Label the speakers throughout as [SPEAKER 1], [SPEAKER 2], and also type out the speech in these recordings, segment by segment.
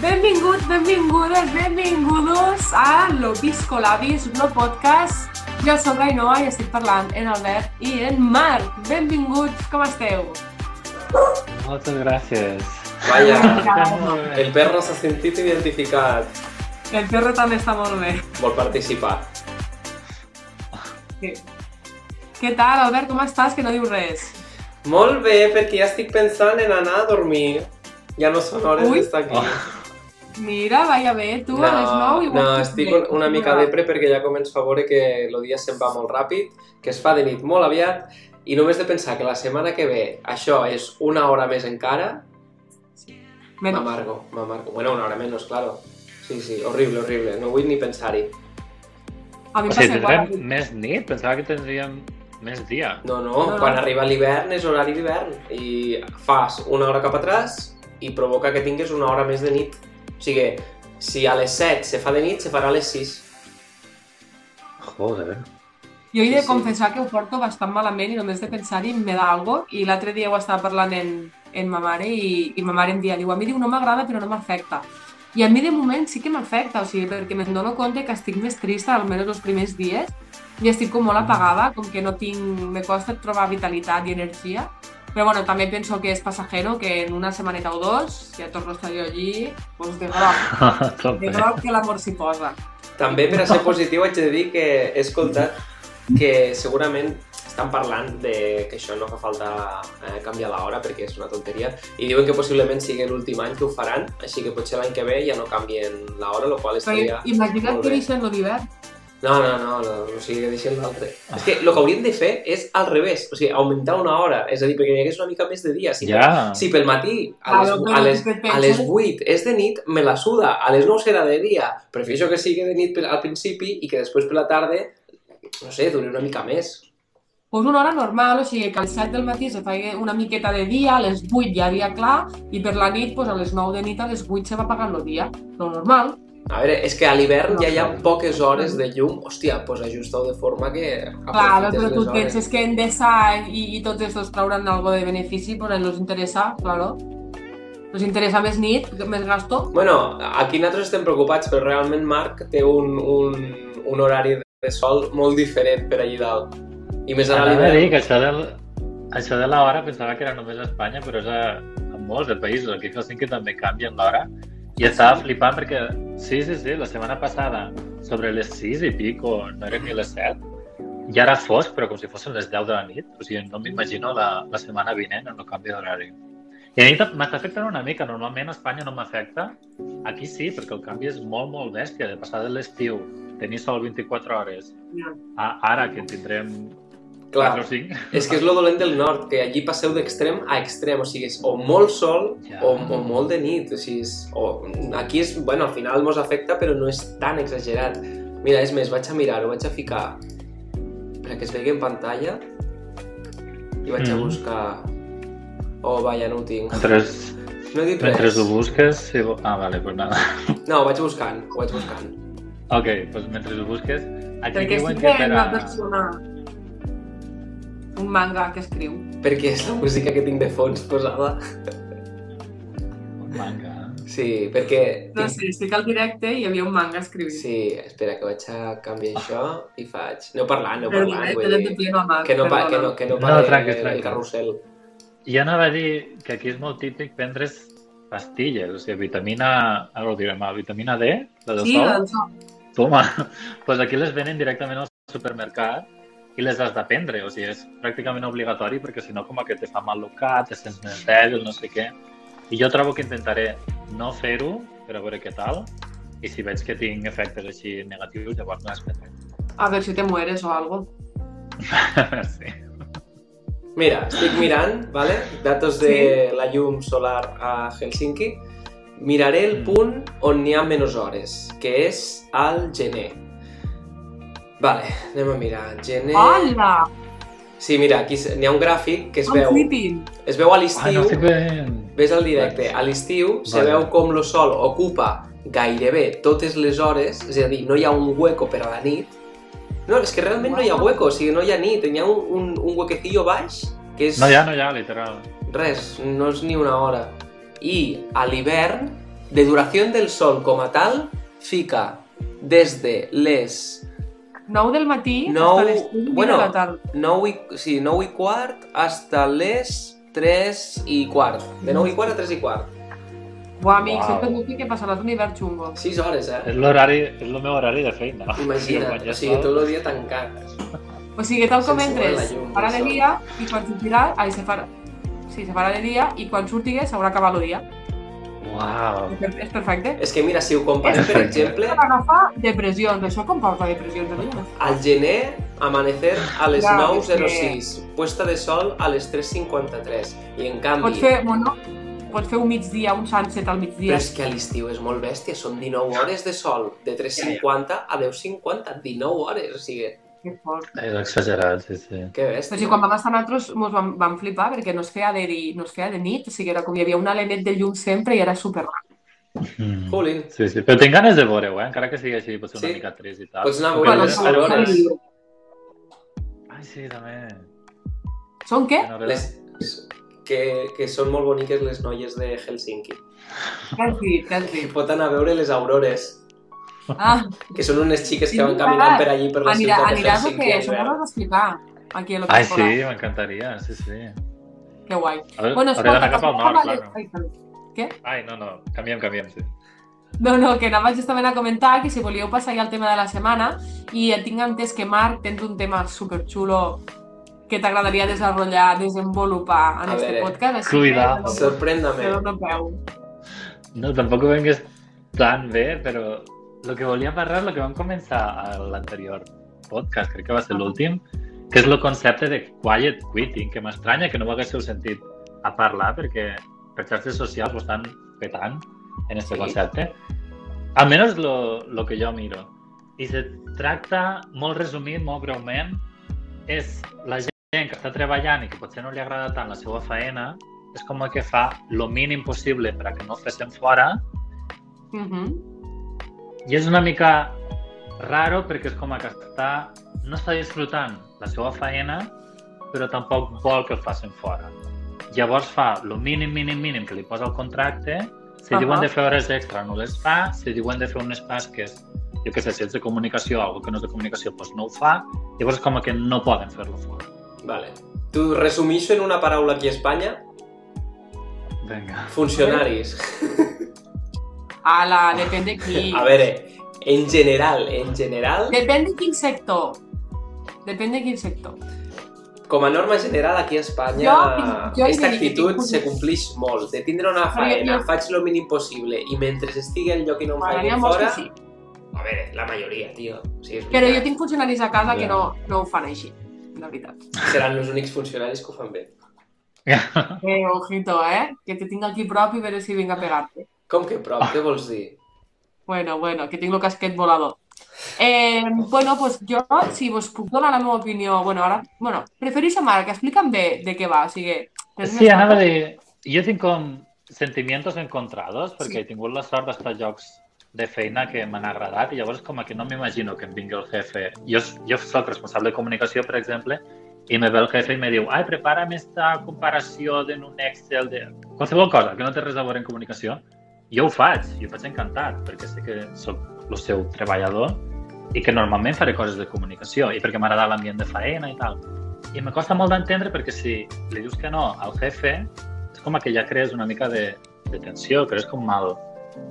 [SPEAKER 1] Benvinguts, benvingudes, benvingudos a L'Obisco Labis, un podcast. Jo sóc Ainhoa i estic parlant en Albert i en Marc. Benvinguts, com esteu?
[SPEAKER 2] Moltes gràcies.
[SPEAKER 3] Vaya, el perro s'ha sentit identificat.
[SPEAKER 1] El perro també està molt bé.
[SPEAKER 3] Vol participar.
[SPEAKER 1] Què, Què tal, Albert, com estàs? Que no dius res.
[SPEAKER 3] Molt bé, perquè ja estic pensant en anar a dormir. Ja no són hores d'estar aquí.
[SPEAKER 1] Mira, vaya bé, tu a les 9 igual...
[SPEAKER 3] no, estic
[SPEAKER 1] bé.
[SPEAKER 3] un- una mica depre perquè ja començo a veure que el dia se'n va molt ràpid, que es fa de nit molt aviat, i només de pensar que la setmana que ve això és una hora més encara,
[SPEAKER 1] Menys.
[SPEAKER 3] m'amargo, m'amargo. Bueno, una hora menos, claro. Sí, sí, horrible, horrible. No vull ni pensar-hi.
[SPEAKER 1] A mi
[SPEAKER 2] O sigui,
[SPEAKER 1] igual.
[SPEAKER 2] tindrem més nit? Pensava que tindríem més dia.
[SPEAKER 3] No, no,
[SPEAKER 1] No, no.
[SPEAKER 3] quan arriba l'hivern és horari d'hivern i fas una hora cap atràs i provoca que tingues una hora més de nit. O sigui, si a les 7 se fa de nit, se farà a les 6.
[SPEAKER 2] Joder.
[SPEAKER 1] Jo he de
[SPEAKER 3] Sí, sí.
[SPEAKER 1] confessar que ho porto bastant malament i només de pensar-hi me da algo i l'altre dia ho estava parlant en, en ma mare i, i ma mare em dia, diu, a mi diu, no m'agrada però no m'afecta. I a mi de moment sí que m'afecta, o sigui, perquè me'n dono compte que estic més trista, almenys els primers dies, i estic com molt apagada, com que no tinc... me costa trobar vitalitat i energia. Però bueno, també penso que és passajero, que en una setmaneta o dos ja torno a estar jo allí, doncs de groc,
[SPEAKER 2] Tot
[SPEAKER 1] de groc que l'amor s'hi posa.
[SPEAKER 3] També per a ser positiu haig de dir que he escoltat que segurament estan parlant de que això no fa falta eh, canviar l'hora perquè és una tonteria i diuen que possiblement sigui l'últim any que ho faran, així que potser l'any que ve ja no canvien l'hora, el qual estaria...
[SPEAKER 1] Però imagina't que deixen l'hivern.
[SPEAKER 3] No, no, no, no, o sigui, que deixen l'altre. És que el que hauríem de fer és al revés, o sigui, augmentar una hora, és a dir, perquè hi hagués una mica més de dia. Si,
[SPEAKER 2] Ja.
[SPEAKER 3] si pel matí a les, a, les, a les 8 és de nit, me la suda, a les 9 serà de dia. Prefereixo que sigui de nit per- al principi i que després per la tarda, no sé, duri una mica més.
[SPEAKER 1] Pues una hora normal, o sigui que als 7 del matí se faci una miqueta de dia, a les 8 ja dia clar, i per la nit, pues a les 9 de nit, a les 8 se va apagant el dia. Lo normal.
[SPEAKER 3] A veure, és que a l'hivern
[SPEAKER 1] No,
[SPEAKER 3] ja hi ha
[SPEAKER 2] clar.
[SPEAKER 3] poques hores de llum. Hòstia, doncs pues ajusta-ho de forma que
[SPEAKER 1] Claro,
[SPEAKER 3] aprofites
[SPEAKER 1] però tu
[SPEAKER 3] hores.
[SPEAKER 1] penses que Endesa i, i tots estos trauran algo de benefici, pues els interessa, claro. Els interessa més nit, més gasto.
[SPEAKER 3] Bueno, aquí nosaltres estem preocupats, però realment Marc té un, un, un horari de sol molt diferent per allí dalt. I més ara
[SPEAKER 2] dir
[SPEAKER 3] l'hivern.
[SPEAKER 2] que això, del, això de l'hora pensava que era només a Espanya, però és a, a molts de països. Aquí a Helsinki també canvien l'hora. I estava flipant perquè, sí, sí, sí, la setmana passada, sobre les 6 i pico, no eren ni les 7, ja era fosc, però com si fossin les 10 de la nit. O sigui, no m'imagino la, la setmana vinent en el canvi d'horari. I a mi ta- m'està afectant una mica. Normalment a Espanya no m'afecta. Aquí sí, perquè el canvi és molt, molt bèstia. De passar de l'estiu, tenir sol 24 hores, a ara que en tindrem 4
[SPEAKER 3] Clar,
[SPEAKER 2] o 5.
[SPEAKER 3] és que és lo dolent del nord, que allí passeu d'extrem a extrem, o sigui, és o molt sol
[SPEAKER 2] Ja.
[SPEAKER 3] o, o molt de nit, o sigui, és, o, aquí és, bueno, al final mos afecta, però no és tan exagerat. Mira, és més, vaig a mirar-ho, vaig a ficar perquè es vegi en pantalla i vaig a
[SPEAKER 2] Mm.
[SPEAKER 3] buscar... Oh, vaja, no ho tinc.
[SPEAKER 2] Mentre,
[SPEAKER 3] No he dit
[SPEAKER 2] mentre
[SPEAKER 3] res.
[SPEAKER 2] ho busques... Si... Ah, vale, pues nada.
[SPEAKER 3] No, ho vaig buscant, ho vaig buscant.
[SPEAKER 2] Ok, pues mentre ho busques... Aquí
[SPEAKER 1] Perquè
[SPEAKER 2] diuen
[SPEAKER 1] estic
[SPEAKER 2] que per
[SPEAKER 1] una
[SPEAKER 2] a...
[SPEAKER 1] persona... Un manga que escriu.
[SPEAKER 3] Perquè és la música que tinc de fons posada.
[SPEAKER 2] Un manga.
[SPEAKER 3] Sí, perquè...
[SPEAKER 1] No sé, estic al directe i hi havia un manga escrivint.
[SPEAKER 3] Sí, espera, que vaig a canviar això i faig... Aneu parlant,
[SPEAKER 1] Perdona,
[SPEAKER 3] parlant, vull dir...
[SPEAKER 1] a Marc,
[SPEAKER 3] Que no, pa, que no, que no
[SPEAKER 2] No,
[SPEAKER 3] pare
[SPEAKER 2] tranqui,
[SPEAKER 3] el
[SPEAKER 2] tranqui.
[SPEAKER 3] carrusel.
[SPEAKER 2] I anava a dir que aquí és molt típic prendre's pastilles, o sigui, vitamina... Ara ho direm, vitamina D, la del
[SPEAKER 1] Sí,
[SPEAKER 2] sol.
[SPEAKER 1] doncs,
[SPEAKER 2] Toma, pues aquí les venen directament al supermercat i les has de prendre, o sigui, és pràcticament obligatori perquè si no com que te fa mal el cap, te sents més dèbil, no sé què. I jo trobo que intentaré no fer-ho per a veure què tal i si veig que tinc efectes així negatius, llavors no prendré.
[SPEAKER 1] a ver si te mueres o algo.
[SPEAKER 2] sí.
[SPEAKER 3] Mira, estic mirant, vale? datos de la llum solar a Helsinki. Miraré el
[SPEAKER 2] Mm.
[SPEAKER 3] punt on n'hi ha menys hores, que és al gener. Vale, anem a mirar. Gener...
[SPEAKER 1] Hola!
[SPEAKER 3] Sí, mira, aquí n'hi ha un gràfic que es
[SPEAKER 1] I'm
[SPEAKER 3] veu,
[SPEAKER 1] flipping!
[SPEAKER 3] es veu a l'estiu,
[SPEAKER 2] no estic veient.
[SPEAKER 3] ves al directe, a l'estiu se
[SPEAKER 2] Vale.
[SPEAKER 3] veu com el sol ocupa gairebé totes les hores, és a dir, no hi ha un hueco per a la nit. No, és que realment no hi ha hueco, o sigui, no hi ha nit, hi ha un, un, un huequecillo baix que és...
[SPEAKER 2] No hi ha, no hi ha, literal.
[SPEAKER 3] Res, no és ni una hora. I a l'hivern de duració del sol com a tal, fica des de les
[SPEAKER 1] 9 del matí
[SPEAKER 3] Nou-
[SPEAKER 1] hasta les 5
[SPEAKER 3] bueno.
[SPEAKER 1] de la tarda.
[SPEAKER 3] 9 i, sí, 9 i quart hasta les 3 i quart. De 9 i quart a 3 i quart.
[SPEAKER 1] Buah, amics,
[SPEAKER 2] Uau.
[SPEAKER 1] wow. és que que passaràs un hivern xungo.
[SPEAKER 3] 6 hores, eh?
[SPEAKER 2] És l'horari, és el meu horari de feina.
[SPEAKER 3] Imagina't, o sigui, tot el dia tancat.
[SPEAKER 1] O sigui, tal com
[SPEAKER 3] Sense
[SPEAKER 1] entres,
[SPEAKER 3] llum
[SPEAKER 1] farà de dia i quan sortirà... Ai, se farà... Sí, se farà de dia i quan surtigues s'haurà acabat el dia.
[SPEAKER 2] Uau.
[SPEAKER 1] És perfecte.
[SPEAKER 3] És que mira, si ho compares, per exemple,
[SPEAKER 1] Per agafar depressions, això com porta depressions a mi?
[SPEAKER 3] al gener, amanecer a les
[SPEAKER 1] Ja,
[SPEAKER 3] 9.06, puesta de sol a les 3.53. I en canvi...
[SPEAKER 1] Pots fer, bueno, pots fer un migdia, un sunset al
[SPEAKER 3] Però
[SPEAKER 1] migdia.
[SPEAKER 3] és que a l'estiu és molt bèstia, són 19 hores de sol, de 3.50 a 10.50, 19 hores, o sigui,
[SPEAKER 1] Que fort.
[SPEAKER 2] És exagerat, sí, sí.
[SPEAKER 3] que
[SPEAKER 1] Però
[SPEAKER 3] bèstia.
[SPEAKER 1] si quan vam estar nosaltres mos vam, vam flipar perquè no es feia de, no es feia de nit, o sigui, era com hi havia un alenet de llum sempre i era super.
[SPEAKER 2] Mm.
[SPEAKER 3] Jolín,
[SPEAKER 2] Sí, sí, però tinc ganes de veure-ho, eh? encara que sigui així, potser una
[SPEAKER 3] Sí.
[SPEAKER 2] mica trist i tal.
[SPEAKER 3] Pots anar a veure les
[SPEAKER 2] però-
[SPEAKER 3] aurores.
[SPEAKER 2] Ai, sí, també.
[SPEAKER 1] Són què?
[SPEAKER 3] Les, que, que són molt boniques les noies de Helsinki.
[SPEAKER 1] Què has dit? Què has
[SPEAKER 3] Que
[SPEAKER 1] dit?
[SPEAKER 3] pot anar a veure les aurores,
[SPEAKER 1] Ah,
[SPEAKER 3] que són unes xiques que
[SPEAKER 1] Sí,
[SPEAKER 3] van caminant per allí per la
[SPEAKER 1] anirà,
[SPEAKER 3] ciutat de
[SPEAKER 1] aniràs
[SPEAKER 3] Helsinki.
[SPEAKER 1] què?
[SPEAKER 3] a veure.
[SPEAKER 1] has d'explicar aquí a la
[SPEAKER 2] Ai, sí, m'encantaria, sí, sí.
[SPEAKER 1] Que guai.
[SPEAKER 2] A veure,
[SPEAKER 1] Bueno,
[SPEAKER 2] hauré d'anar cap al nord, clar.
[SPEAKER 1] Ai, perdó.
[SPEAKER 2] Ai, no, no, canviem, canviem, sí.
[SPEAKER 1] No, no, que anava justament a comentar que si volíeu passar ja al tema de la setmana i tinc entès que Marc tens un tema superxulo que t'agradaria desenvolupar, desenvolupar en
[SPEAKER 3] A
[SPEAKER 1] este
[SPEAKER 3] veure,
[SPEAKER 1] podcast. Així
[SPEAKER 2] cuidado.
[SPEAKER 1] que peu.
[SPEAKER 2] No, tampoc ho vengués tan bé, però el que volia parlar és el que vam començar a l'anterior podcast, crec que va ser l'últim, que és el concepte de quiet quitting, que m'estranya que no ho haguéssiu sentit a parlar, perquè per xarxes socials ho estan petant en este
[SPEAKER 3] Sí.
[SPEAKER 2] concepte. Almenys lo, lo que jo miro. I se tracta, molt resumit, molt breument, és la gent que està treballant i que potser no li agrada tant la seva feina, és com que fa lo mínim possible per a que no ho fessin fora
[SPEAKER 1] Mhm.
[SPEAKER 2] I és una mica raro perquè és com que està, no està disfrutant la seva feina però tampoc vol que el facin fora. Llavors fa lo mínim, mínim, mínim que li posa el contracte, si
[SPEAKER 1] Ahà.
[SPEAKER 2] diuen de fer hores extra no les fa, si diuen de fer unes tasques, jo què sé, si és de comunicació o algo que no és de comunicació, doncs no ho fa, llavors és com que no poden fer-lo fora.
[SPEAKER 3] Vale. Tu resumixo en una paraula aquí a Espanya,
[SPEAKER 2] Vinga.
[SPEAKER 3] funcionaris.
[SPEAKER 1] Ala, depèn de qui.
[SPEAKER 3] A veure, en general, en general,
[SPEAKER 1] Depèn de quin sector. Depèn de quin sector.
[SPEAKER 3] com a norma general aquí a Espanya, aquesta
[SPEAKER 1] de que
[SPEAKER 3] actitud se complix molt. De tindre una faena,
[SPEAKER 1] jo-
[SPEAKER 3] faig el mínim possible i mentre estigui al lloc i no em facin
[SPEAKER 1] que
[SPEAKER 3] fora...
[SPEAKER 1] sí.
[SPEAKER 3] A veure, la majoria, tio. O sigui, és
[SPEAKER 1] Però jo tinc funcionaris a casa que
[SPEAKER 2] Ja.
[SPEAKER 1] no, no ho fan així, la veritat.
[SPEAKER 3] Seran els únics funcionaris que ho fan bé.
[SPEAKER 1] Eh, ojito, eh? Que te tinc aquí prop i veure si vinc a pegar-te.
[SPEAKER 3] Com que prop? Què vols dir?
[SPEAKER 1] Bueno, bueno, que tinc el casquet volador. Eh, bueno, pues jo, si vos puc donar la meva opinió, bueno, ara, bueno, prefereixo a Marc, explica'm bé de què va, o sigui...
[SPEAKER 2] Sí, anava a dir, jo tinc com sentimientos encontrados, perquè
[SPEAKER 1] Sí.
[SPEAKER 2] he tingut la sort d'estar a jocs de feina que m'han agradat i llavors com que no m'imagino que em vingui el jefe. Jo, jo soc responsable de comunicació, per exemple, i me ve el jefe i me diu ai, prepárame esta comparació en un Excel de... Qualsevol cosa que no té res a veure en comunicació. Jo ho faig, i ho faig encantat, perquè sé que sóc el seu treballador i que normalment faré coses de comunicació i perquè m'agrada l'ambient de faena i tal. I me costa molt d'entendre perquè si li dius que no al jefe, és com que ja crees una mica de, de tensió, crees com mal,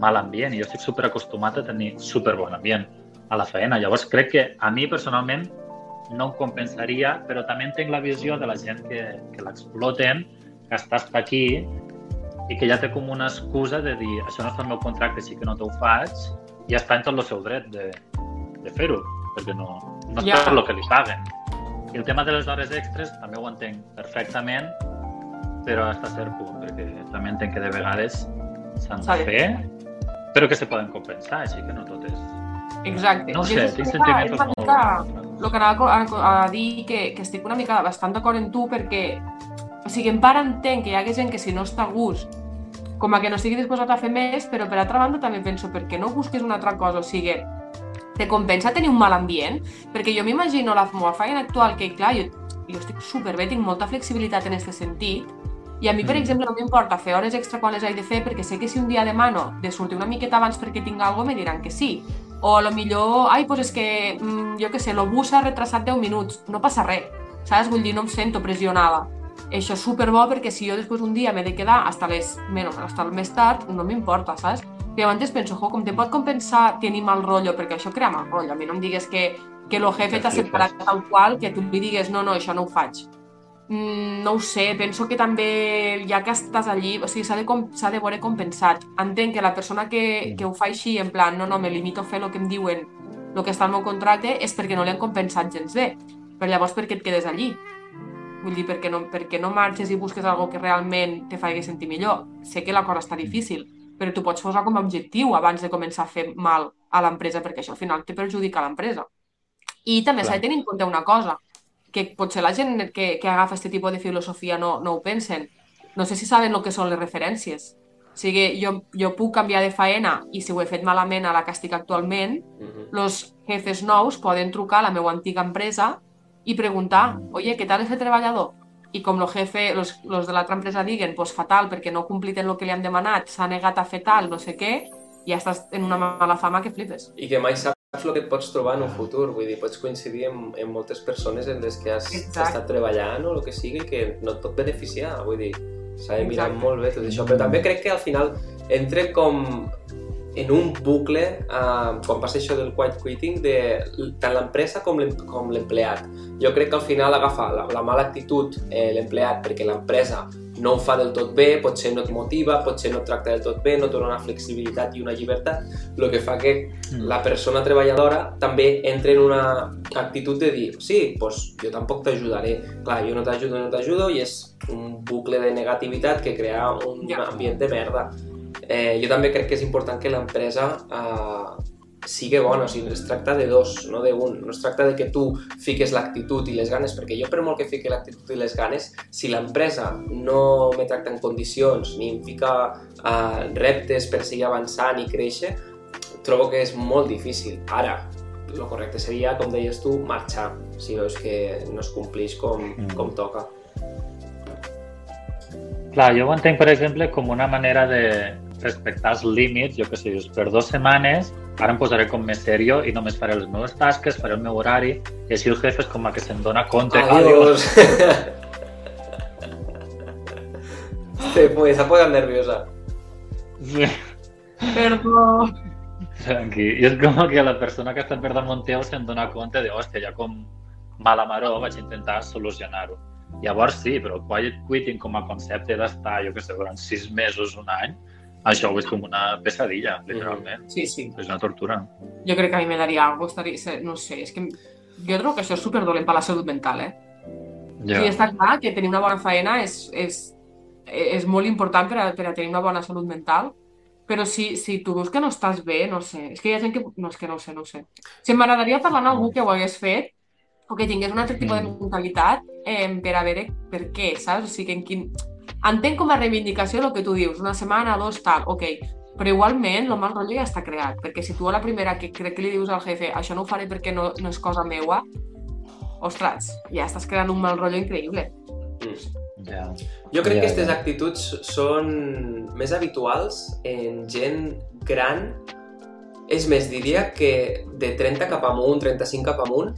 [SPEAKER 2] mal ambient i jo estic super acostumat a tenir super bon ambient a la feina. Llavors crec que a mi personalment no em compensaria, però també entenc la visió de la gent que, que l'exploten, que està hasta aquí i que ja té com una excusa de dir això no està al meu contracte, així que no t'ho faig, i està en tot el seu dret de, de fer-ho, perquè no, no és
[SPEAKER 1] Ja.
[SPEAKER 2] per el que li paguen. I el tema de les hores extres també ho entenc perfectament, però hasta cert punt, perquè també entenc que de vegades s'han de fer, però que se poden compensar, així que no tot és...
[SPEAKER 1] Exacte.
[SPEAKER 2] No sé, tinc sentiments molt...
[SPEAKER 1] mica el que anava a, a dir que, que estic una mica bastant d'acord en tu perquè, o sigui, en part entenc que hi ha gent que si no està a gust, com a que no estigui disposat a fer més, però per altra banda també penso, perquè no busques una altra cosa, o sigui, te compensa tenir un mal ambient? Perquè jo m'imagino la meva feina actual, que clar, jo, jo estic superbé, tinc molta flexibilitat en aquest sentit, I a mi, per
[SPEAKER 2] Mm.
[SPEAKER 1] exemple, no m'importa fer hores extra quan les he de fer perquè sé que si un dia demano de sortir una miqueta abans perquè tinc alguna me diran que sí. O a lo millor, ai, doncs és que, mm, jo què sé, el bus s'ha retrasat 10 minuts. No passa res, saps? Vull dir, no em sento pressionada. Això és superbo perquè si jo després un dia m'he de quedar hasta, les, menys, hasta el més tard, no m'importa, saps? I llavors penso, jo, com te pot compensar tenir mal rotllo, perquè això crea mal rotllo. A mi no em digues que, que el jefe t'ha separat tal qual, que tu li digues, no, no, això no ho faig. Mm, no ho sé, penso que també, ja que estàs allí, o sigui, s'ha de, com- s'ha de veure compensat. Entenc que la persona que, que ho fa així, en plan, no, no, me limito a fer el que em diuen, el que està al meu contracte, és perquè no han compensat gens bé. Però llavors, per què et quedes allí? Vull dir, perquè no, perquè no marxes i busques algo que realment te faci sentir millor. Sé que la cosa està difícil, però tu pots posar com a objectiu abans de començar a fer mal a l'empresa, perquè això al final te perjudica l'empresa. I també s'ha de tenir en compte una cosa, que potser la gent que, que agafa aquest tipus de filosofia no, no ho pensen. No sé si saben el que són les referències. O sigui, jo, jo puc canviar de faena i si ho he fet malament a la que estic actualment,
[SPEAKER 3] Mhm.
[SPEAKER 1] los jefes nous poden trucar a la meva antiga empresa i preguntar, oye, ¿qué tal ese treballador? I com el jefe, los, los de l'altra empresa diguen, pues fatal, perquè no ha complit en el que li han demanat, s'ha negat a fer tal, no sé què, ja estàs en una mala fama que flipes.
[SPEAKER 3] I que mai saps el que et pots trobar en un futur, vull dir, pots coincidir amb, amb moltes persones en les que has
[SPEAKER 1] Exacte.
[SPEAKER 3] estat treballant o el que sigui que no et pot beneficiar, vull dir, s'ha de mirar
[SPEAKER 1] Exacte.
[SPEAKER 3] molt bé tot això, però també crec que al final entra com en un bucle, uh, quan passa això del quiet quitting, de tant l'empresa com l'em- com l'empleat. Jo crec que al final agafa la, la mala actitud eh, l'empleat perquè l'empresa no ho fa del tot bé, potser no et motiva, potser no et tracta del tot bé, no et dona una flexibilitat i una llibertat, el que fa que
[SPEAKER 2] Mm.
[SPEAKER 3] la persona treballadora també entra en una actitud de dir sí, doncs jo tampoc t'ajudaré. Clar, jo no t'ajudo, no t'ajudo i és un bucle de negativitat que crea un
[SPEAKER 1] Ja.
[SPEAKER 3] ambient de merda. Eh, jo també crec que és important que l'empresa eh, sigui bona, o sigui, es tracta de dos, no d'un. No es tracta de que tu fiques l'actitud i les ganes, perquè jo per molt que fiqui l'actitud i les ganes, si l'empresa no me tracta en condicions ni em fica eh, reptes per seguir avançant i créixer, trobo que és molt difícil. Ara, el correcte seria, com deies tu, marxar, si veus que no es complix com,
[SPEAKER 2] Mm.
[SPEAKER 3] com toca.
[SPEAKER 2] Clar, jo ho entenc, per exemple, com una manera de respectar els límits, jo que sé, dius, per dues setmanes, ara em posaré com més serio i només faré les meves tasques, faré el meu horari, i així el jefe és com a que se'n dona compte.
[SPEAKER 3] Adiós. Se puede, s'ha posat nerviosa.
[SPEAKER 2] Sí,
[SPEAKER 1] Perdó.
[SPEAKER 2] tranqui. I és com que la persona que està per damunt teu se'n dona compte de, hòstia, ja com mala maró vaig intentar solucionar-ho. Llavors sí, però el quiet quitting com a concepte d'estar, jo que sé, durant sis mesos, un any, això ho és com una pesadilla, literalment.
[SPEAKER 1] Sí, sí.
[SPEAKER 2] És una tortura.
[SPEAKER 1] Jo crec que a mi me daria algo, estaria, no sé, és que jo trobo que això és superdolent per la salut mental, eh?
[SPEAKER 2] Ja.
[SPEAKER 1] Sí, està clar que tenir una bona feina és, és, és molt important per a, per a tenir una bona salut mental, però si, si tu veus que no estàs bé, no sé, és que hi ha gent que... No, és que no ho sé, no ho sé. Si m'agradaria parlar amb algú que ho hagués fet o que tingués un altre tipus de
[SPEAKER 2] Mm.
[SPEAKER 1] mentalitat eh, per a veure per què, saps? O sigui, en quin... Entenc com a reivindicació el que tu dius, una setmana, dos, tal, ok, però igualment el mal rotllo ja està creat, perquè si tu a la primera que crec que li dius al jefe això no ho faré perquè no, no és cosa meua, ostres, ja estàs creant un mal rotllo increïble.
[SPEAKER 3] Mm.
[SPEAKER 2] Ja.
[SPEAKER 3] Jo crec
[SPEAKER 2] Ja,
[SPEAKER 3] que aquestes
[SPEAKER 2] ja.
[SPEAKER 3] actituds són més habituals en gent gran. És més, diria que de 30 cap amunt, 35 cap amunt,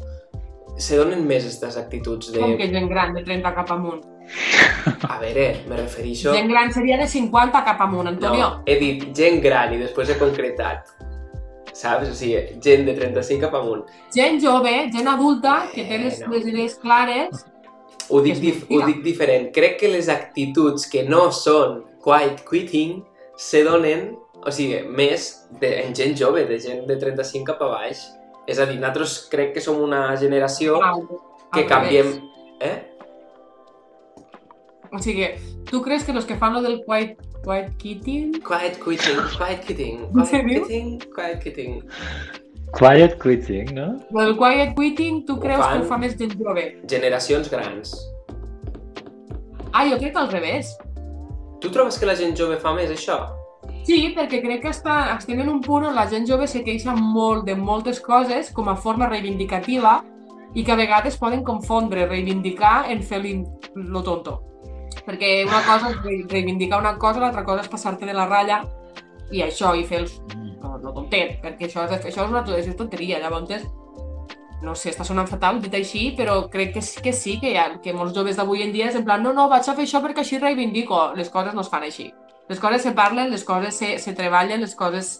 [SPEAKER 3] se donen més aquestes actituds de...
[SPEAKER 1] Com que gent gran, de 30 cap amunt.
[SPEAKER 3] A veure, me refereixo...
[SPEAKER 1] Gent gran seria de 50 cap amunt, Antonio.
[SPEAKER 3] No, he dit gent gran i després he concretat. Saps? O sigui, gent de 35 cap amunt.
[SPEAKER 1] Gent jove, gent adulta, que té les,
[SPEAKER 3] Bueno.
[SPEAKER 1] les idees clares.
[SPEAKER 3] Ho dic, dif ho dic diferent. Crec que les actituds que no són quiet quitting se donen, o sigui, més de, en gent jove, de gent de 35 cap a baix. És a dir, nosaltres crec que som una generació que canviem... Eh?
[SPEAKER 1] O sigui, tu creus que los que fan lo del quiet, quiet quitting...
[SPEAKER 3] Quiet quitting, quiet quitting, quiet quitting, quiet quitting.
[SPEAKER 2] Quiet quitting, no?
[SPEAKER 1] Lo del quiet quitting, tu creus que ho fa més gent jove?
[SPEAKER 3] Generacions grans.
[SPEAKER 1] Ah, jo crec que al revés.
[SPEAKER 3] Tu trobes que la gent jove fa més això?
[SPEAKER 1] Sí, perquè crec que està, estem en un punt on la gent jove se queixa molt de moltes coses com a forma reivindicativa i que a vegades poden confondre reivindicar en fer li- lo tonto. Perquè una cosa és re- reivindicar una cosa, l'altra cosa és passar-te de la ratlla i això, i fer els... No, no tontet, perquè això és, això és una això és tonteria. Llavors, no sé, està sonant fatal dit així, però crec que sí que, sí, que, ha, que molts joves d'avui en dia és en plan no, no, vaig a fer això perquè així reivindico. Les coses no es fan així. Les coses se parlen, les coses se, se treballen, les coses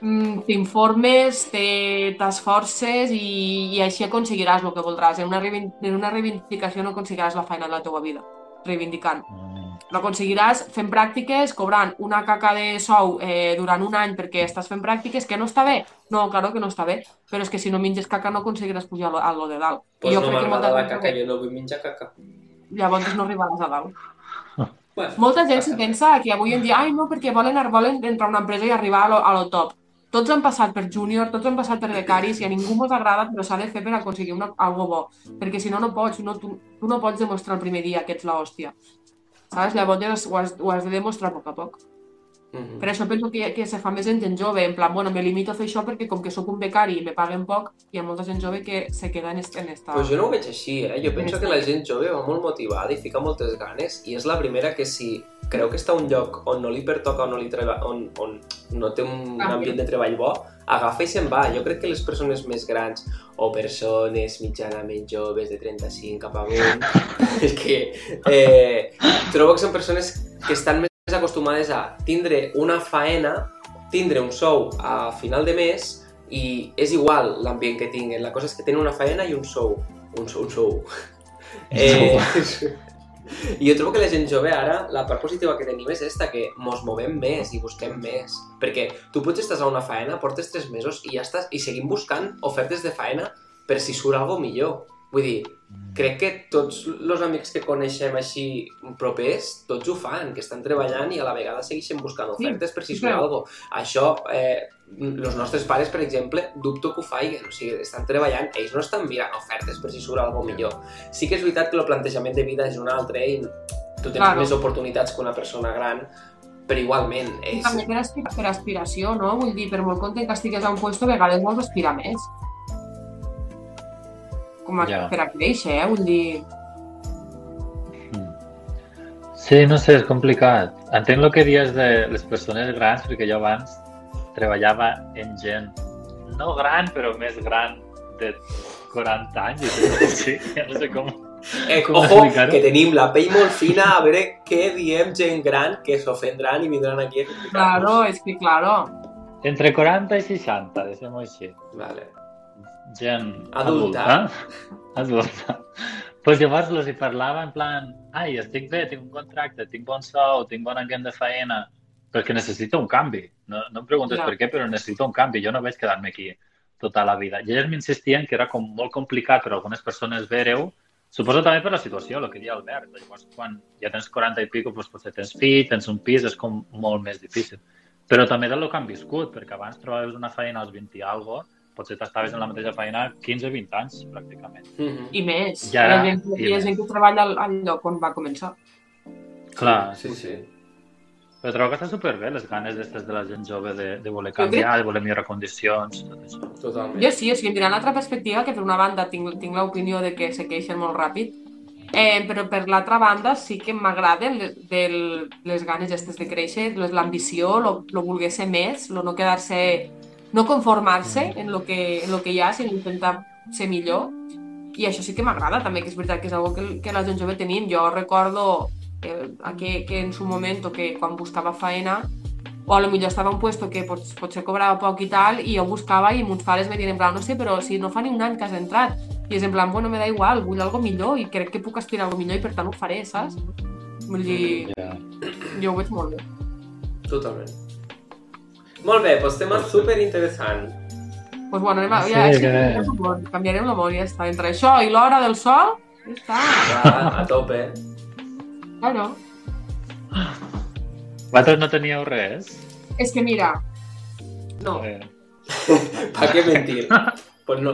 [SPEAKER 1] mm, t'informes, te- t'esforces i, i així aconseguiràs el que voldràs. En una, en una reivindicació no aconseguiràs la feina de la teva vida, reivindicant.
[SPEAKER 2] Mm.
[SPEAKER 1] L'aconseguiràs fent pràctiques, cobrant una caca de sou eh, durant un any perquè estàs fent pràctiques, que no està bé. No, claro que no està bé, però és que si no menges caca no aconseguiràs pujar a lo, de dalt.
[SPEAKER 3] Pues no
[SPEAKER 1] que
[SPEAKER 3] m'agrada la caca, jo no vull menjar caca.
[SPEAKER 1] llavors no arribaràs a dalt.
[SPEAKER 3] Bueno,
[SPEAKER 1] Molta gent se pensa que avui en dia, ai no, perquè volen, volen entrar a una empresa i arribar a lo, a lo top. Tots han passat per júnior, tots han passat per becaris i a ningú mos agrada, però s'ha de fer per aconseguir una, algo bo. Perquè si no, no pots, no, tu, tu no pots demostrar el primer dia que ets l'hòstia. Saps? Llavors ho has, ho has de demostrar a poc a poc.
[SPEAKER 3] Mhm.
[SPEAKER 1] Per això penso que, que se fa més en gent jove, en plan, bueno, me limito a fer això perquè com que sóc un becari i me paguen poc, hi ha molta gent jove que se queda en, est, en esta...
[SPEAKER 3] Pues jo no ho veig així, eh? Jo penso que la gent jove va molt motivada i fica moltes ganes i és la primera que si creu que està a un lloc on no li pertoca, on no, li treba, on, on no té un
[SPEAKER 1] Canvia.
[SPEAKER 3] ambient de treball bo, agafa i se'n va. Jo crec que les persones més grans o persones mitjanament joves de 35 cap amunt, és que eh, trobo que són persones que estan més acostumades a tindre una faena, tindre un sou a final de mes i és igual l'ambient que tinguin. La cosa és que tenen una faena i un sou. Un sou, un sou. Eh, I jo trobo que la gent jove ara, la part positiva que tenim és esta, que mos movem més i busquem més. Perquè tu potser estàs a una faena, portes tres mesos i ja estàs, i seguim buscant ofertes de faena per si surt algo millor. Vull dir, crec que tots els amics que coneixem així propers, tots ho fan, que estan treballant i a la vegada segueixen buscant
[SPEAKER 1] Sí,
[SPEAKER 3] ofertes per si
[SPEAKER 1] sí,
[SPEAKER 3] surt
[SPEAKER 1] clar.
[SPEAKER 3] algo. Això, eh, els nostres pares, per exemple, dubto que ho faiguen, o sigui, estan treballant, ells no estan mirant ofertes per si surt algo millor. Sí que és veritat que el plantejament de vida és un altre i tu tens
[SPEAKER 1] Claro.
[SPEAKER 3] més oportunitats que una persona gran, però igualment,
[SPEAKER 1] I
[SPEAKER 3] és...
[SPEAKER 1] també per, aspir per aspiració, no? Vull dir, per molt content que estigues a un puesto, a vegades vols aspirar més. Com a,
[SPEAKER 2] Ja.
[SPEAKER 1] per a créixer, eh? Vull dir...
[SPEAKER 2] Sí, no sé, és complicat. Entenc el que dius de les persones grans, perquè jo abans treballava en gent no gran, però més gran de 40 anys. i tot així. Ja no sé com...
[SPEAKER 3] Eh,
[SPEAKER 2] com
[SPEAKER 3] ojo, que tenim la pell molt fina, a veure què diem gent gran que s'ofendran i vindran aquí a criticar
[SPEAKER 1] Claro, és que, claro.
[SPEAKER 2] Entre 40 i 60, deixem-ho així.
[SPEAKER 3] Vale.
[SPEAKER 2] Gent
[SPEAKER 3] Adulta.
[SPEAKER 2] adulta. adulta. Pues llavors els hi parlava en plan, ai, estic bé, tinc un contracte, tinc bon sou, tinc bon ambient de feina, perquè necessito un canvi. No, no em preguntes
[SPEAKER 1] Ja.
[SPEAKER 2] per què, però necessito un canvi. Jo no vaig quedar-me aquí tota la vida. I ells m'insistien que era com molt complicat per a algunes persones veure-ho, suposo també per la situació, el que deia Albert. Llavors, quan ja tens 40 i pico, doncs potser tens fill, tens un pis, és com molt més difícil. Però també del que han viscut, perquè abans trobaves una feina als 20 i algo, potser t'estaves en la mateixa feina 15 o 20 anys, pràcticament.
[SPEAKER 3] Mhm.
[SPEAKER 1] I més.
[SPEAKER 2] Ja,
[SPEAKER 1] hi ha gent, hi ha gent que treballa al, al lloc on va començar.
[SPEAKER 2] Clar,
[SPEAKER 3] Sí, sí.
[SPEAKER 2] Però trobo que està superbé les ganes d'estes de la gent jove de, de voler canviar, de voler millorar condicions, tot això.
[SPEAKER 3] Totalment.
[SPEAKER 1] Jo sí, o sigui, mirant l'altra perspectiva, que per una banda tinc, tinc l'opinió de que se queixen molt ràpid, eh, però per l'altra banda sí que m'agraden les, del, les ganes estes de créixer, l'ambició, lo, lo voler ser més, lo no quedar-se, no conformar-se en lo que, en lo que hi ha, sinó intentar ser millor. I això sí que m'agrada també, que és veritat que és una que, que la gent jove tenim. Jo recordo eh, que, que en su moment, o que quan buscava feina, o a lo millor estava en un puesto que pot, potser cobrava poc i tal, i jo buscava i mons pares me diuen en plan, no sé, però si no fa ni un any que has entrat. I és en plan, bueno, me da igual, vull algo millor i crec que puc aspirar a algo millor i per tant ho faré, saps? Vull dir,
[SPEAKER 2] Ja.
[SPEAKER 1] jo ho veig molt bé.
[SPEAKER 3] Totalment. Molt bé, doncs tema super interessant.
[SPEAKER 1] Pues bueno, anem a,
[SPEAKER 2] Sí,
[SPEAKER 1] ja, ja,
[SPEAKER 2] que-
[SPEAKER 1] canviarem l'humor, ja està. Entre això i l'hora del sol, ja està.
[SPEAKER 3] Va, a tope.
[SPEAKER 1] Claro.
[SPEAKER 2] Vosaltres no teníeu res?
[SPEAKER 1] És que mira, no,
[SPEAKER 2] Eh,
[SPEAKER 3] Pa què mentir? pues no.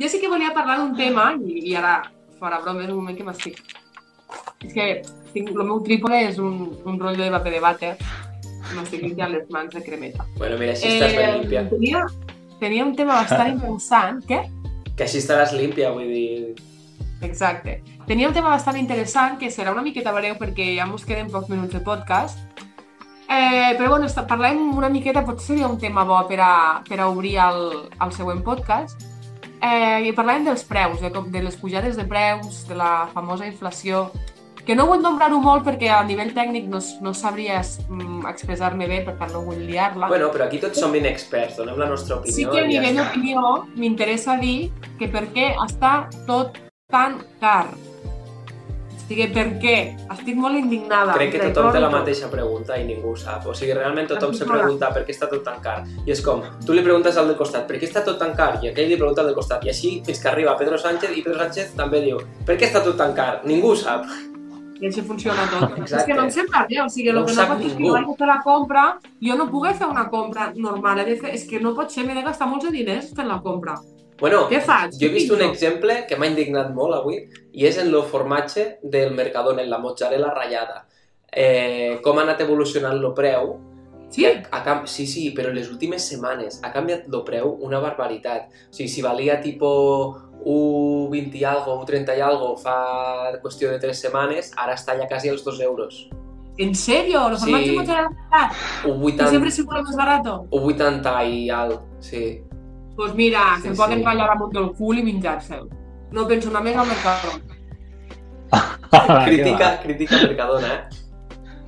[SPEAKER 1] Jo sí que volia parlar d'un tema, i, i ara, fora broma, és un moment que m'estic... És que tinc, el meu trípode és un, un rotllo de paper de vàter, m'estic limpiant les mans de cremeta.
[SPEAKER 3] Bueno, mira, així estàs ben límpia.
[SPEAKER 1] tenia, tenia un tema bastant interessant, què?
[SPEAKER 3] Que així estaràs límpia, vull dir...
[SPEAKER 1] Exacte. Tenia un tema bastant interessant que serà una miqueta breu perquè ja ens queden pocs minuts de podcast. Eh, però bueno, parlem una miqueta, potser seria un tema bo per a, per a obrir el, el següent podcast. Eh, I parlàvem dels preus, de, com- de les pujades de preus, de la famosa inflació, que no vull nombrar-ho molt perquè a nivell tècnic no, no sabria mm, expressar-me bé, per tant no vull liar-la.
[SPEAKER 3] Bueno, però aquí tots som inexperts, donem la nostra opinió
[SPEAKER 1] Sí que a
[SPEAKER 3] ja
[SPEAKER 1] nivell
[SPEAKER 3] està.
[SPEAKER 1] d'opinió m'interessa dir que per què està tot tan car. O sigui, per què? Estic molt indignada.
[SPEAKER 3] Crec que tothom té la mateixa pregunta i ningú ho sap. O sigui, realment tothom se pregunta per què està tot tan car. I és com, tu li preguntes al del costat, per què està tot tan car? I aquell li pregunta al del costat. I així fins que arriba Pedro Sánchez i Pedro Sánchez també diu, per què està tot tan car? Ningú ho sap.
[SPEAKER 1] I així funciona tot.
[SPEAKER 3] Exacte.
[SPEAKER 1] És que no em sembla bé, o sigui,
[SPEAKER 3] No
[SPEAKER 1] el
[SPEAKER 3] ho
[SPEAKER 1] que no pot és que jo fer la compra, jo no puc fer una compra normal, he de fer, és que no pot ser, m'he de gastar molts de diners fent la compra.
[SPEAKER 3] Bueno,
[SPEAKER 1] Què faig?
[SPEAKER 3] jo he vist un exemple que m'ha indignat molt avui i és en el formatge del Mercadona, en la mozzarella ratllada. Eh, com ha anat evolucionant el preu
[SPEAKER 1] Sí?
[SPEAKER 3] A cam... Sí, sí, però en les últimes setmanes ha canviat el preu una barbaritat. O sigui, si valia tipo 1,20 i algo, 1,30 i algo fa qüestió de 3 setmanes, ara està ja quasi als 2 euros.
[SPEAKER 1] ¿En serio? ¿Los
[SPEAKER 3] Sí.
[SPEAKER 1] formatos mozzarella barato? Que
[SPEAKER 3] 1,80
[SPEAKER 1] siempre es igual más barato.
[SPEAKER 3] 1,80 i alt, sí.
[SPEAKER 1] Pues mira,
[SPEAKER 3] Sí,
[SPEAKER 1] se poden
[SPEAKER 3] sí.
[SPEAKER 1] ratllar damunt del cul i menjar-se'l. No penso anar més al Mercadona.
[SPEAKER 2] Ah,
[SPEAKER 3] Crítica, crítica Mercadona, eh?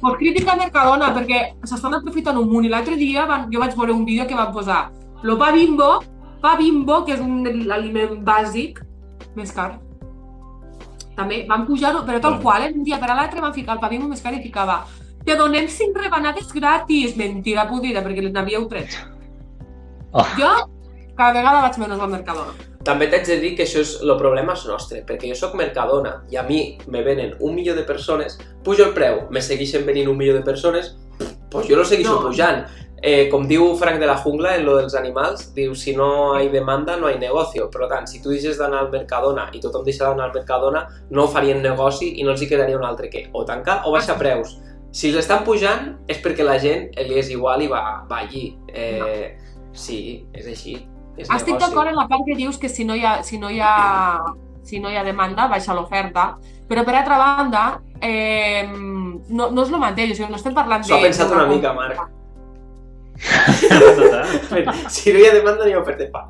[SPEAKER 1] Pues crítica a Mercadona, perquè s'estan aprofitant un munt. I l'altre dia van, jo vaig veure un vídeo que van posar lo pa bimbo, pa bimbo, que és un aliment bàsic, més car. També van pujar-ho, però tal qual, eh? un dia per a l'altre van ficar el pa bimbo més car i ficava te donem cinc rebanades gratis. Mentira podrida, perquè n'havíeu tret.
[SPEAKER 2] Oh.
[SPEAKER 1] Jo cada vegada vaig menys al Mercadona.
[SPEAKER 3] També t'haig de dir que això és, el problema és nostre, perquè jo sóc Mercadona i a mi me venen un milió de persones, pujo el preu, me segueixen venint un milió de persones, pues jo lo segueixo
[SPEAKER 1] No.
[SPEAKER 3] pujant. Eh, com diu Frank de la Jungla en lo dels animals, diu, si no hay demanda, no hay negocio. Per tant, si tu deixes d'anar al Mercadona i tothom deixa d'anar al Mercadona, no farien negoci i no els hi quedaria un altre que o tancar o baixar preus. Si l'estan pujant és perquè la gent li és igual i va, va allí. Eh, Sí, és així. És
[SPEAKER 1] Estic d'acord en la part que dius que si no hi ha, si no hi ha, si no hi ha demanda, baixa l'oferta, però per altra banda, eh, no, no és el mateix, o sigui, no estem parlant
[SPEAKER 3] S'ho ha
[SPEAKER 1] de...
[SPEAKER 3] pensat
[SPEAKER 1] d'una
[SPEAKER 3] una mica. Marc.
[SPEAKER 2] Total.
[SPEAKER 3] si no hi ha demanda, no hi ha oferta de pa.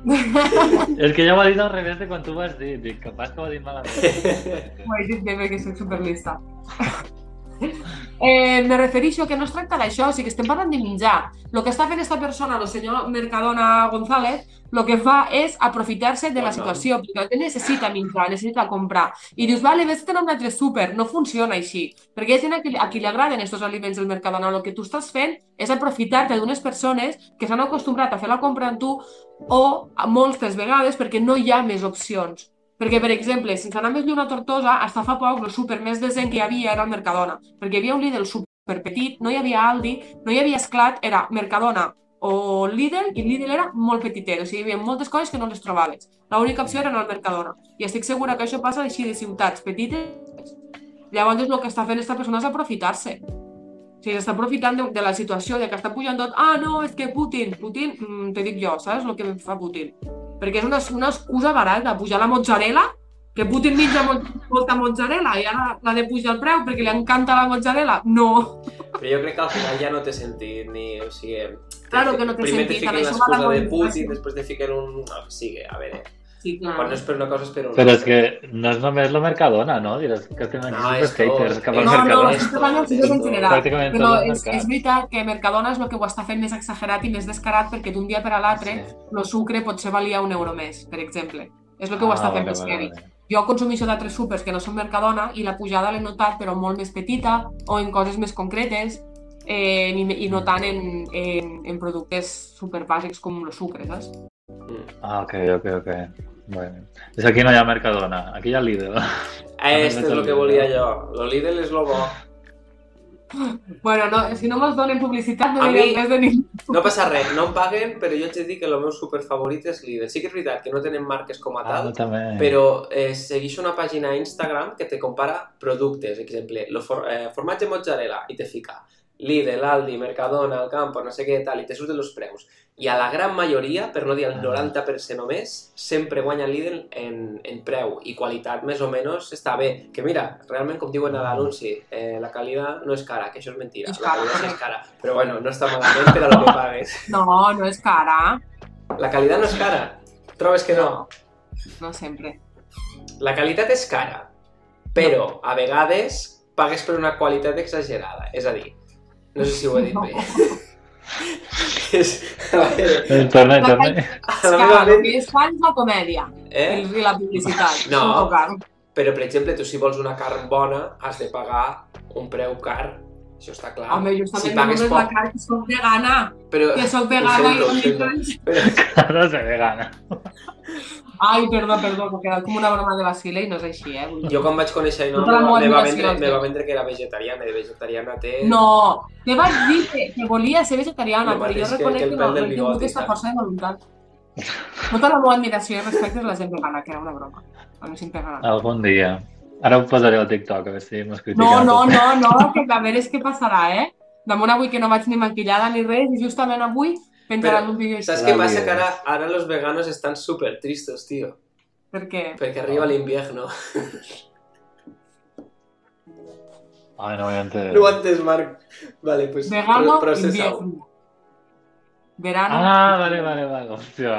[SPEAKER 2] És que ja ho ha dit al revés de quan tu ho has dit. Dic, capaz que ho ha dit malament.
[SPEAKER 1] Ho he dit bé perquè soc superlista. Eh, me refereixo que no es tracta d'això, o sigui que estem parlant de menjar. El que està fent esta persona, el senyor Mercadona González, el que fa és aprofitar-se de la situació, perquè ell necessita menjar, necessita comprar. I dius, vale, vés a un altre súper. No funciona així. Perquè hi ha gent a qui, a qui li agraden aquests aliments del Mercadona. El que tu estàs fent és aprofitar-te d'unes persones que s'han acostumbrat a fer la compra amb tu o moltes vegades perquè no hi ha més opcions. Perquè, per exemple, sense anar més lluny a Tortosa, hasta fa poc el súper més decent que hi havia era el Mercadona. Perquè hi havia un Lidl super petit, no hi havia Aldi, no hi havia Esclat, era Mercadona o Lidl, i Lidl era molt petitet, o sigui, hi havia moltes coses que no les trobaves. L'única opció era anar al Mercadona. I estic segura que això passa així de ciutats petites. Llavors, el que està fent aquesta persona és aprofitar-se. O sigui, s'està aprofitant de, de la situació, de que està pujant tot. Ah, no, és que Putin, Putin, mm, te dic jo, saps el que fa Putin? Perquè és una, una excusa barata, pujar la mozzarella, que Putin menja molt, molta mozzarella i ara l'ha de pujar el preu perquè li encanta la mozzarella. No.
[SPEAKER 3] Però jo crec que al final ja no té sentit, ni... O sigui...
[SPEAKER 1] Claro que no té
[SPEAKER 3] primer
[SPEAKER 1] sentit,
[SPEAKER 3] te
[SPEAKER 1] per
[SPEAKER 3] fiquen l'excusa de. Putin, després te fiquen un... Que sigui, a veure...
[SPEAKER 1] Sí, clar.
[SPEAKER 3] Quan no és per una cosa és per una
[SPEAKER 2] Però és que no és només la Mercadona, no? Diràs que estem aquí
[SPEAKER 3] No,
[SPEAKER 2] super haters cap al
[SPEAKER 1] No, no,
[SPEAKER 2] Mercadona.
[SPEAKER 1] estic parlant del sector en general.
[SPEAKER 2] Pràcticament
[SPEAKER 1] Però és, és veritat que Mercadona és el que ho està fent més exagerat i més descarat perquè d'un dia per a l'altre
[SPEAKER 2] Sí.
[SPEAKER 1] el sucre potser valia un euro més, per exemple. És el que ho està
[SPEAKER 2] Ah,
[SPEAKER 1] fent
[SPEAKER 2] vale,
[SPEAKER 1] més
[SPEAKER 2] vale,
[SPEAKER 1] heavy.
[SPEAKER 2] vale.
[SPEAKER 1] Jo consumeixo d'altres súpers que no són Mercadona i la pujada l'he notat però molt més petita o en coses més concretes eh, i, i no tant en, en, en productes superbàsics com el sucre, saps?
[SPEAKER 2] Ah, ok, ok, ok. Bueno. És aquí no hi ha Mercadona, aquí hi ha Lidl.
[SPEAKER 3] Este és el que volia jo. Lo Lidl és lo bo.
[SPEAKER 1] Bueno, no, si no mos donen publicitat no
[SPEAKER 3] A
[SPEAKER 1] direm
[SPEAKER 3] mi-
[SPEAKER 1] res de ningú.
[SPEAKER 3] No passa res, no em paguen, però jo de dir que el meu superfavorit és Lidl. Sí que és veritat que no tenen marques com a
[SPEAKER 2] Ah,
[SPEAKER 3] tal,
[SPEAKER 2] també.
[SPEAKER 3] però eh, segueixo una pàgina a Instagram que te compara productes, exemple, lo for, eh, formatge mozzarella, i te fica Lidl, Aldi, Mercadona, El Campo, no sé què, tal, i te surten els preus. I a la gran majoria, per no dir el 90% només, sempre guanya Lidl en, en preu i qualitat més o menys està bé. Que mira, realment, com diuen a l'anunci, eh, la qualitat no és cara, que això és mentira.
[SPEAKER 1] És
[SPEAKER 3] La
[SPEAKER 1] cara.
[SPEAKER 3] qualitat sí és cara, però bueno, no està malament per a lo que pagues.
[SPEAKER 1] No, no és cara.
[SPEAKER 3] La qualitat no és cara. Trobes que no?
[SPEAKER 1] No sempre.
[SPEAKER 3] La qualitat és cara, però a vegades pagues per una qualitat exagerada. És a dir, no sé si ho he dit bé. és, a veure,
[SPEAKER 2] Torna, torna.
[SPEAKER 3] a
[SPEAKER 1] És
[SPEAKER 3] la
[SPEAKER 1] cara,
[SPEAKER 3] meva
[SPEAKER 1] el
[SPEAKER 3] ment,
[SPEAKER 1] que és la comèdia
[SPEAKER 3] eh?
[SPEAKER 1] i la publicitat.
[SPEAKER 3] No. Però, per exemple, tu si vols una carn bona, has de pagar un preu car. Això està clar.
[SPEAKER 1] Home, justament
[SPEAKER 3] si
[SPEAKER 1] si
[SPEAKER 3] pagues
[SPEAKER 1] només la
[SPEAKER 3] poc,
[SPEAKER 1] cara que soc vegana,
[SPEAKER 3] però...
[SPEAKER 1] que soc vegana i
[SPEAKER 3] sento, ho
[SPEAKER 1] no dic
[SPEAKER 3] Però,
[SPEAKER 2] No sé vegana.
[SPEAKER 1] Ai, perdó, perdó, que quedat com una broma de vacile i no és així, eh? Vull
[SPEAKER 3] jo quan vaig conèixer a
[SPEAKER 1] Tota la
[SPEAKER 3] Ainhoa, me, va
[SPEAKER 1] admiració,
[SPEAKER 3] vendre, me va vendre que era vegetariana, i vegetariana té...
[SPEAKER 1] No, te vaig dir que, que volia ser vegetariana, però jo reconec
[SPEAKER 3] que
[SPEAKER 1] que, no, no he tingut aquesta força de voluntat. Tota la meva admiració i respecte és la gent vegana, que era una broma. A mi sempre m'agrada.
[SPEAKER 2] Algun dia. Ara ho posaré al TikTok, a veure si mos critiquen.
[SPEAKER 1] No, no, no, no, que a veure què passarà, eh? Damunt avui que no vaig ni maquillada ni res, i justament avui penjaran un vídeo així.
[SPEAKER 3] Saps què passa? Que ara, ara los veganos estan super tristos, tio.
[SPEAKER 1] Per què?
[SPEAKER 3] Perquè arriba l'invierno.
[SPEAKER 2] Ai, no.
[SPEAKER 3] No ho has entès, Marc. Vale, pues
[SPEAKER 1] Vegano,
[SPEAKER 3] pro-
[SPEAKER 1] invierno. Verano.
[SPEAKER 2] Ah, vale, vale, vale. Hòstia.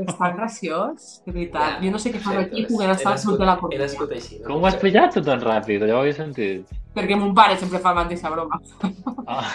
[SPEAKER 1] És tan graciós, de veritat.
[SPEAKER 3] Ja,
[SPEAKER 1] Jo no sé què fan aquí poder
[SPEAKER 3] he
[SPEAKER 1] estar al sud
[SPEAKER 3] nascut-
[SPEAKER 1] de la
[SPEAKER 3] He. No?
[SPEAKER 2] Com ho has pillat tu tan ràpid? Ja ho havia sentit.
[SPEAKER 1] Perquè mon pare sempre fa la mateixa broma.
[SPEAKER 2] Ah.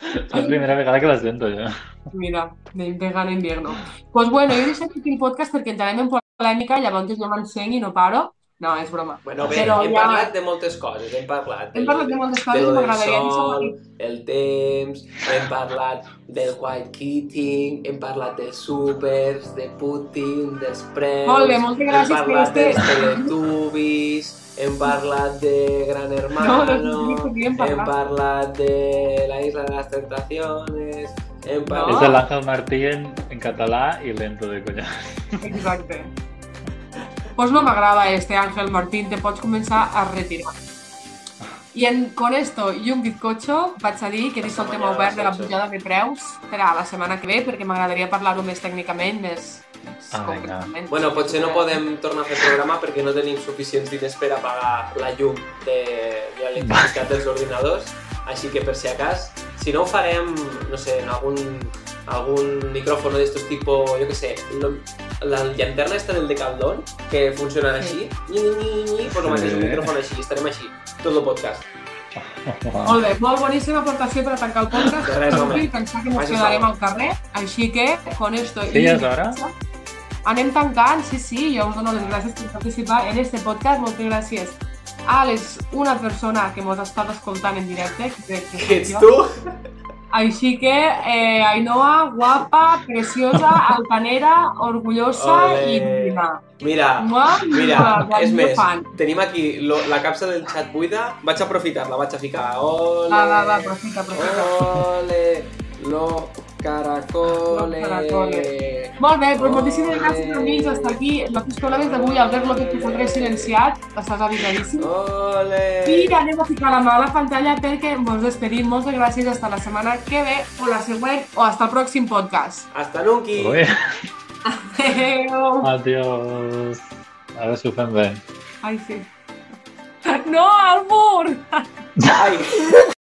[SPEAKER 2] És la primera vegada que la sento, jo.
[SPEAKER 1] Mira, de invierno. Pues bueno, jo he deixat aquí el podcast perquè entrarem en polèmica, llavors jo m'ensenyi i no paro. No, és broma.
[SPEAKER 3] Bueno, bé,
[SPEAKER 1] Però
[SPEAKER 3] hem
[SPEAKER 1] ja-
[SPEAKER 3] parlat de moltes coses. Hem parlat,
[SPEAKER 1] Hem parlat de moltes coses
[SPEAKER 3] de
[SPEAKER 1] i
[SPEAKER 3] lo del
[SPEAKER 1] m'agradaria
[SPEAKER 3] sol, el temps, hem parlat del white kitting, hem parlat dels súpers, de Putin, dels preus,
[SPEAKER 1] Molt bé, moltes gràcies
[SPEAKER 3] hem
[SPEAKER 1] per
[SPEAKER 3] parlat
[SPEAKER 1] este-
[SPEAKER 3] dels teletubbies, hem parlat de Gran Hermano,
[SPEAKER 1] No, no hem
[SPEAKER 3] hem
[SPEAKER 1] parlat.
[SPEAKER 3] parlat de la Isla de las Tentaciones, hem
[SPEAKER 2] És
[SPEAKER 3] parlat...
[SPEAKER 2] l'Àngel Martí en, en català i lento de conya.
[SPEAKER 1] Exacte. Pues no m'agrada este Ángel Martín, te pots començar a retirar. I en, con esto i un bizcocho vaig a dir que deixo el tema obert de la pujada de preus per a la setmana que ve perquè m'agradaria parlar-ho més tècnicament, més, més
[SPEAKER 2] Ah, vinga.
[SPEAKER 3] Bueno, potser no podem tornar a fer programa perquè no tenim suficients diners per a pagar la llum de, de l'electricitat dels ordinadors, així que per si acas, si no ho farem, no sé, en algun, algun micrófono d'estos tipo, jo que sé, lo, la llanterna esta del Decathlon, que funciona així, ni, ni, ni, ni, pues el mateix, un micròfon així, estarem així, tot el podcast.
[SPEAKER 1] Molt bé, molt boníssima aportació per a tancar el podcast.
[SPEAKER 3] De res, home.
[SPEAKER 1] Pensar que ens quedarem al carrer, així que con esto
[SPEAKER 2] Sí,
[SPEAKER 1] i
[SPEAKER 2] ja és hora.
[SPEAKER 1] anem tancant, sí, sí, jo us dono les gràcies per participar en este podcast, moltes gràcies a les, una persona que mos ha estat escoltant en directe, que que
[SPEAKER 3] Que ets
[SPEAKER 1] jo.
[SPEAKER 3] tu?
[SPEAKER 1] Així que, eh, Ainhoa, guapa, preciosa, altanera, orgullosa
[SPEAKER 3] Ole.
[SPEAKER 1] i divina.
[SPEAKER 3] Mira,
[SPEAKER 1] Mua,
[SPEAKER 3] Mira, és més,
[SPEAKER 1] fan.
[SPEAKER 3] tenim aquí lo, la capsa del xat buida, vaig aprofitar-la, vaig a ficar. Ole,
[SPEAKER 1] Va, va, va, aprofita, aprofita.
[SPEAKER 3] Ole, lo caracoles.
[SPEAKER 1] Caracoles. Molt bé, doncs moltíssimes gràcies, amics. Hasta aquí los problemes d'avui. Albert López, que s'ha silenciat. Estàs avisadíssim.
[SPEAKER 3] Ole.
[SPEAKER 1] I anem a ficar la mà a la pantalla perquè ens despedim. Moltes gràcies. Hasta la setmana que ve o la següent o hasta el pròxim podcast.
[SPEAKER 3] Hasta nunca.
[SPEAKER 1] Adéu.
[SPEAKER 2] adiós. A veure si ho fem bé.
[SPEAKER 1] Ai, sí. No, Albur!
[SPEAKER 3] Ai.